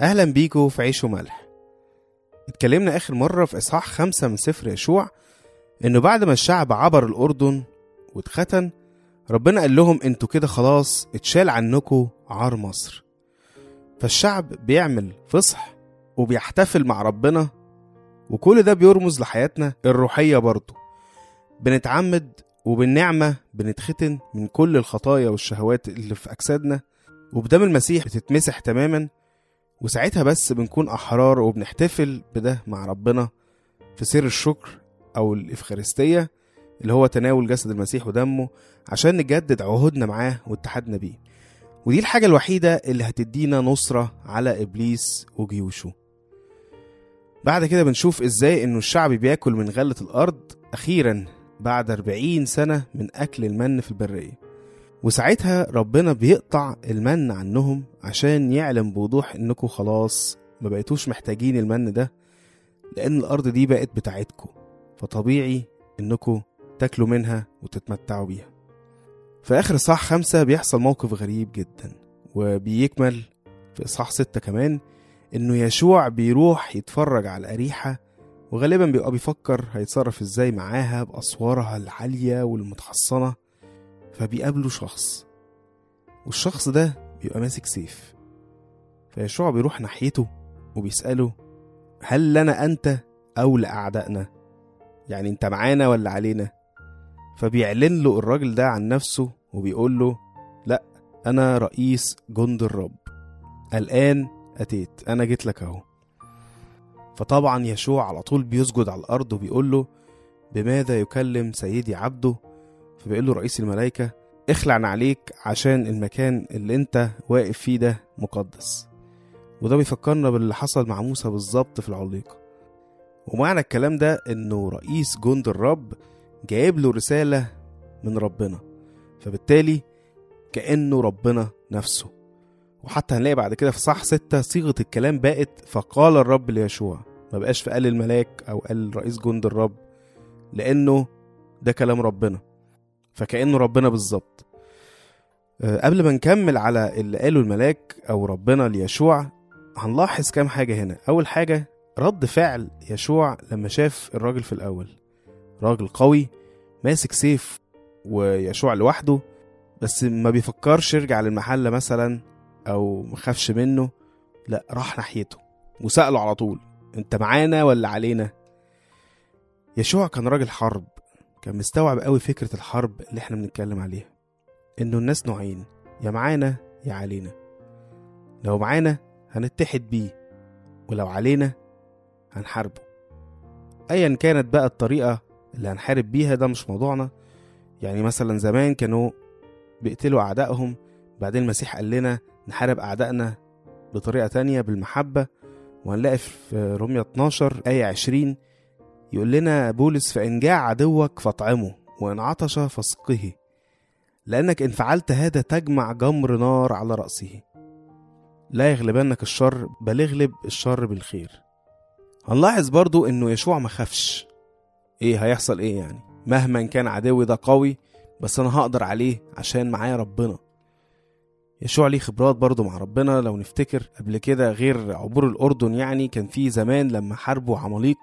أهلا بيكم في عيش وملح اتكلمنا آخر مرة في إصحاح خمسة من سفر يشوع إنه بعد ما الشعب عبر الأردن واتختن ربنا قال لهم أنتوا كده خلاص اتشال عنكم عار مصر. فالشعب بيعمل فصح وبيحتفل مع ربنا وكل ده بيرمز لحياتنا الروحية برضه. بنتعمد وبالنعمة بنتختن من كل الخطايا والشهوات اللي في أجسادنا وبدم المسيح بتتمسح تماما وساعتها بس بنكون أحرار وبنحتفل بده مع ربنا في سر الشكر أو الإفخارستية اللي هو تناول جسد المسيح ودمه عشان نجدد عهودنا معاه واتحادنا بيه. ودي الحاجة الوحيدة اللي هتدينا نصرة على إبليس وجيوشه. بعد كده بنشوف إزاي إنه الشعب بياكل من غلة الأرض أخيرا بعد 40 سنة من أكل المن في البرية. وساعتها ربنا بيقطع المن عنهم عشان يعلم بوضوح انكم خلاص ما بقيتوش محتاجين المن ده لأن الأرض دي بقت بتاعتكم فطبيعي انكم تاكلوا منها وتتمتعوا بيها. في آخر إصحاح خمسة بيحصل موقف غريب جدا وبيكمل في إصحاح ستة كمان إنه يشوع بيروح يتفرج على أريحة وغالبا بيبقى بيفكر هيتصرف إزاي معاها بأسوارها العالية والمتحصنة فبيقابله شخص والشخص ده بيبقى ماسك سيف. فيشوع بيروح ناحيته وبيسأله هل لنا أنت أو لأعدائنا؟ يعني أنت معانا ولا علينا؟ فبيعلن له الراجل ده عن نفسه وبيقول له لا أنا رئيس جند الرب. الآن أتيت أنا جيت لك أهو. فطبعا يشوع على طول بيسجد على الأرض وبيقول له بماذا يكلم سيدي عبده؟ فبيقول له رئيس الملائكة اخلع عليك عشان المكان اللي أنت واقف فيه ده مقدس. وده بيفكرنا باللي حصل مع موسى بالظبط في العليقة ومعنى الكلام ده إنه رئيس جند الرب جايب له رسالة من ربنا فبالتالي كأنه ربنا نفسه. وحتى هنلاقي بعد كده في صح ستة صيغة الكلام بقت فقال الرب ليشوع. ما بقاش في قال الملاك أو قال رئيس جند الرب لأنه ده كلام ربنا فكأنه ربنا بالظبط. أه، قبل ما نكمل على اللي قاله الملاك أو ربنا ليشوع هنلاحظ كام حاجة هنا. أول حاجة رد فعل يشوع لما شاف الراجل في الأول. راجل قوي ماسك سيف ويشوع لوحده بس ما بيفكرش يرجع للمحل مثلا أو مخافش منه لا راح ناحيته وسأله على طول أنت معانا ولا علينا؟ يشوع كان راجل حرب كان مستوعب قوي فكرة الحرب اللي إحنا بنتكلم عليها إنه الناس نوعين يا معانا يا علينا. لو معانا هنتحد بيه ولو علينا هنحاربه. ايا كانت بقى الطريقة اللي هنحارب بيها ده مش موضوعنا. يعني مثلا زمان كانوا بيقتلوا أعدائهم بعدين المسيح قال لنا نحارب أعدائنا بطريقة تانية بالمحبة. وهنلاقي في رومية 12 آية 20 يقول لنا بولس فإن جاع عدوك فاطعمه وإن عطش فاسقه لأنك إن فعلت هذا تجمع جمر نار على رأسه. لا يغلبنك الشر بل اغلب الشر بالخير. هنلاحظ برضو إنه يشوع ما خافش. إيه هيحصل إيه يعني؟ مهما كان عدوي ده قوي بس أنا هقدر عليه عشان معايا ربنا. يشوع ليه خبرات برضه مع ربنا. لو نفتكر قبل كده غير عبور الأردن يعني كان في زمان لما حاربوا عماليق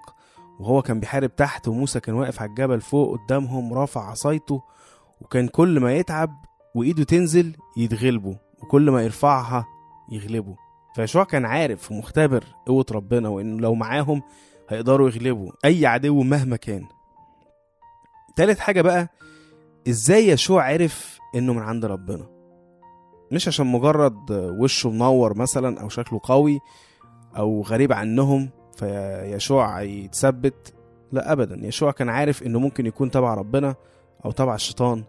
وهو كان بيحارب تحت وموسى كان واقف على الجبل فوق قدامهم رافع عصايته وكان كل ما يتعب وإيده تنزل يتغلبوا وكل ما يرفعها يغلبوا. فيشوع كان عارف ومختبر قوة ربنا وإنه لو معاهم هيقدروا يغلبوا أي عدو مهما كان. تالت حاجة بقى إزاي يشوع عرف إنه من عند ربنا؟ مش عشان مجرد وشه منور مثلا أو شكله قوي أو غريب عنهم فيشوع يتثبت لا ابدا يشوع كان عارف إنه ممكن يكون تبع ربنا أو تبع الشيطان.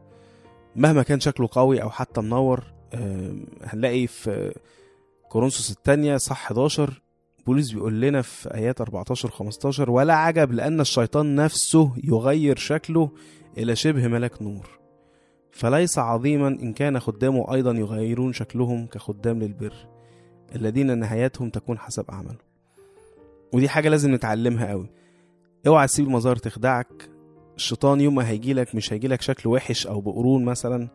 مهما كان شكله قوي أو حتى منور هنلاقي في كورنثوس الثانية صح 11 بولس بيقول لنا في آيات 14 15 ولا عجب لأن الشيطان نفسه يغير شكله إلى شبه ملك نور. فليس عظيما إن كان خدامه أيضا يغيرون شكلهم كخدام للبر الذين نهايتهم تكون حسب أعمالهم ودي حاجة لازم نتعلمها قوي اوعى تسيب المظاهر تخدعك. الشيطان يوم ما هيجيلك مش هيجيلك شكل وحش أو بقرون مثلا.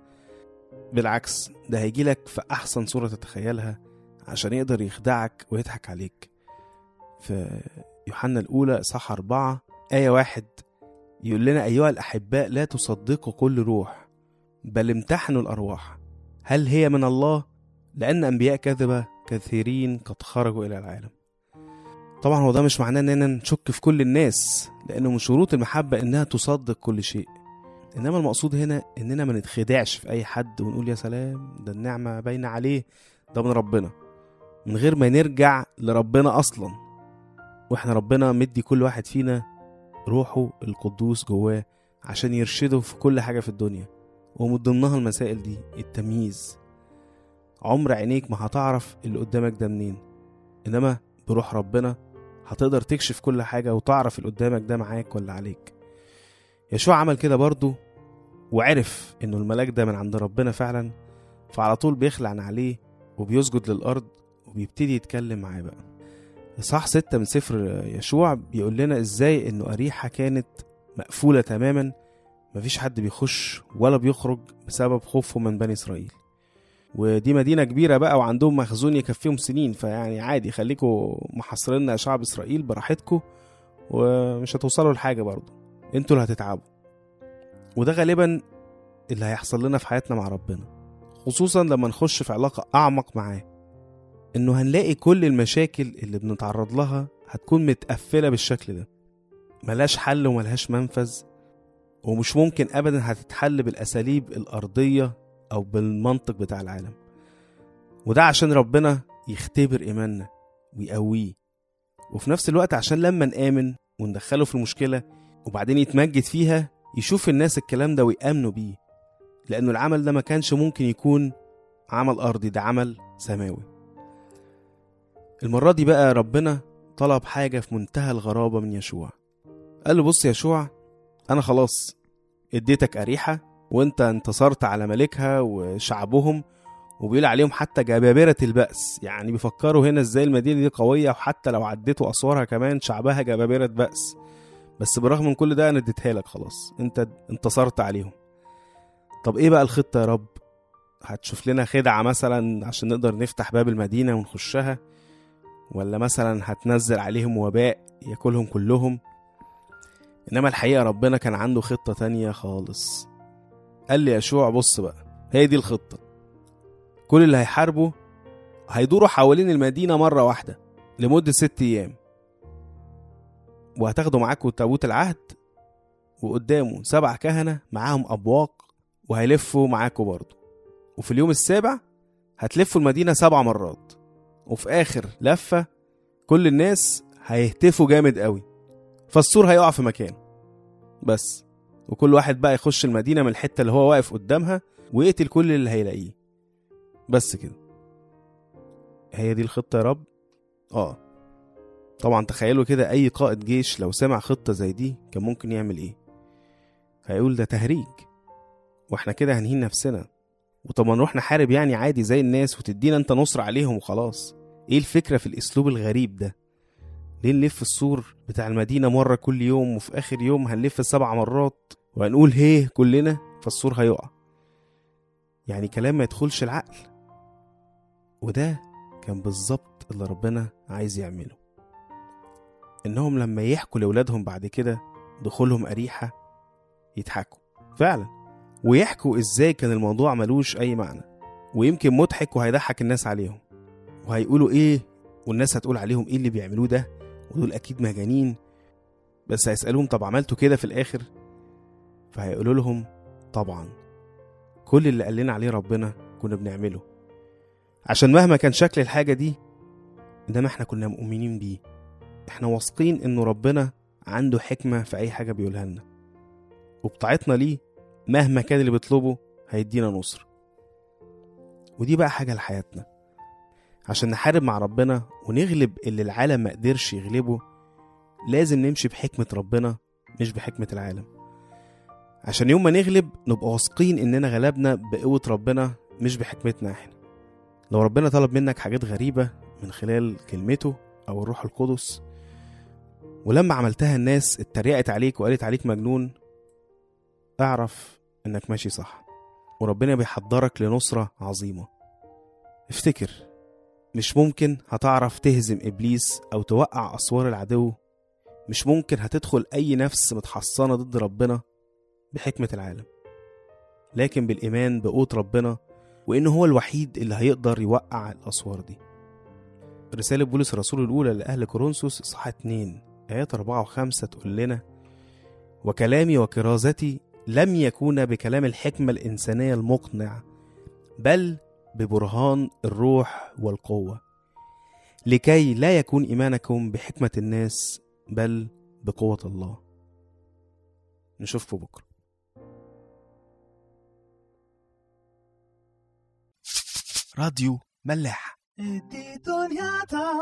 بالعكس ده هيجيلك في أحسن صورة تتخيلها عشان يقدر يخدعك ويضحك عليك. في يوحنا الأولى إصحاح أربعة آية واحد يقول لنا أيها الأحباء لا تصدقوا كل روح بل امتحنوا الأرواح. هل هي من الله؟ لأن أنبياء كذبة كثيرين قد خرجوا إلى العالم. طبعا هو ده مش معناه إننا نشك في كل الناس لأنه من شروط المحبة إنها تصدق كل شيء. إنما المقصود هنا إننا ما نتخدعش في أي حد ونقول يا سلام ده النعمة باينة عليه ده من ربنا. من غير ما نرجع لربنا أصلا. وإحنا ربنا مدي كل واحد فينا روحه القدوس جواه عشان يرشده في كل حاجة في الدنيا. ومن ضمنها المسائل دي التمييز. عمر عينيك ما هتعرف اللي قدامك ده منين. إنما بروح ربنا هتقدر تكشف كل حاجة وتعرف اللي قدامك ده معاك ولا عليك. يشوع عمل كده برضه وعرف إنه الملاك ده من عند ربنا فعلا فعلى طول بيخلع عليه وبيسجد للأرض وبيبتدي يتكلم معاه بقى. إصحاح ستة من سفر يشوع بيقول لنا إزاي إنه أريحة كانت مقفولة تماما مفيش حد بيخش ولا بيخرج بسبب خوفهم من بني إسرائيل. ودي مدينة كبيرة بقى وعندهم مخزون يكفيهم سنين فيعني عادي خليكوا محاصرين يا شعب إسرائيل براحتكوا ومش هتوصلوا لحاجة برضه أنتوا اللي هتتعبوا. وده غالبا اللي هيحصل لنا في حياتنا مع ربنا خصوصا لما نخش في علاقة أعمق معاه. إنه هنلاقي كل المشاكل اللي بنتعرض لها هتكون متقفلة بالشكل ده. ملهاش حل وملهاش منفذ ومش ممكن أبدا هتتحل بالأساليب الأرضية أو بالمنطق بتاع العالم. وده عشان ربنا يختبر إيماننا ويقويه وفي نفس الوقت عشان لما نآمن وندخله في المشكلة وبعدين يتمجد فيها يشوف الناس الكلام ده ويأمنوا بيه لأنه العمل ده ما كانش ممكن يكون عمل أرضي ده عمل سماوي. المرة دي بقى ربنا طلب حاجة في منتهى الغرابة من يشوع. قال له بص يشوع أنا خلاص اديتك أريحة وأنت انتصرت على ملكها وشعبهم وبيقول عليهم حتى جبابرة البأس. يعني بيفكروا هنا إزاي المدينة دي قوية وحتى لو عديتوا أسوارها كمان شعبها جبابرة بأس. بس برغم من كل ده أنا اديتها لك خلاص أنت انتصرت عليهم. طب إيه بقى الخطة يا رب؟ هتشوف لنا خدعة مثلا عشان نقدر نفتح باب المدينة ونخشها؟ ولا مثلا هتنزل عليهم وباء ياكلهم كلهم؟ إنما الحقيقة ربنا كان عنده خطة تانية خالص. قال لي يشوع بص بقى هي دي الخطة. كل اللي هيحاربوا هيدوروا حوالين المدينة مرة واحدة لمدة ست أيام. وهتاخدوا معاكم تابوت العهد وقدامه سبع كهنة معاهم أبواق وهيلفوا معاكم برضه. وفي اليوم السابع هتلفوا المدينة سبع مرات. وفي آخر لفة كل الناس هيهتفوا جامد قوي. فالسور هيقع في مكانه. بس وكل واحد بقى يخش المدينة من الحتة اللي هو واقف قدامها ويقتل كل اللي هيلاقيه. بس كده. هي دي الخطة يا رب؟ آه. طبعا تخيلوا كده أي قائد جيش لو سمع خطة زي دي كان ممكن يعمل إيه؟ هيقول ده تهريج. وإحنا كده هنهين نفسنا. وطب ما نروح نحارب يعني عادي زي الناس وتدينا انت نصر عليهم وخلاص. إيه الفكرة في الأسلوب الغريب ده؟ ليه نلف السور بتاع المدينة مرة كل يوم وفي آخر يوم هنلف سبع مرات وهنقول هيه كلنا فالسور هيقع؟ يعني كلام ما يدخلش العقل. وده كان بالظبط اللي ربنا عايز يعمله. إنهم لما يحكوا لأولادهم بعد كده دخولهم أريحة يضحكوا. فعلا. ويحكوا إزاي كان الموضوع ملوش أي معنى. ويمكن مضحك وهيضحك الناس عليهم. وهيقولوا إيه؟ والناس هتقول عليهم إيه اللي بيعملوه ده؟ ودول أكيد مجانين. بس هيسألوهم طب عملتوا كده في الآخر؟ فهيقولوا لهم طبعا. كل اللي قال لنا عليه ربنا كنا بنعمله. عشان مهما كان شكل الحاجة دي إنما إحنا كنا مؤمنين بيه. إحنا واثقين إنه ربنا عنده حكمة في أي حاجة بيقولها لنا. وبطاعتنا ليه مهما كان اللي بيطلبه هيدينا نصر. ودي بقى حاجة لحياتنا. عشان نحارب مع ربنا ونغلب اللي العالم ما قدرش يغلبه لازم نمشي بحكمة ربنا مش بحكمة العالم. عشان يوم ما نغلب نبقى واثقين إننا غلبنا بقوة ربنا مش بحكمتنا إحنا. لو ربنا طلب منك حاجات غريبة من خلال كلمته أو الروح القدس ولما عملتها الناس اتريقت عليك وقالت عليك مجنون أعرف إنك ماشي صح وربنا بيحضرك لنصرة عظيمة. افتكر مش ممكن هتعرف تهزم إبليس أو توقع أسوار العدو. مش ممكن هتدخل أي نفس متحصنة ضد ربنا بحكمة العالم. لكن بالإيمان بقوت ربنا وإنه هو الوحيد اللي هيقدر يوقع الأسوار دي. رسالة بولس الرسول الأولى لأهل كورنثوس إصحاح 2 آيات 4 و5 تقول لنا وكلامي وكرازتي لم يكون بكلام الحكمة الإنسانية المقنع بل ببرهان الروح والقوة. لكي لا يكون إيمانكم بحكمة الناس بل بقوة الله. نشوفكم بكرة. راديو ملاح. دي دنيا تا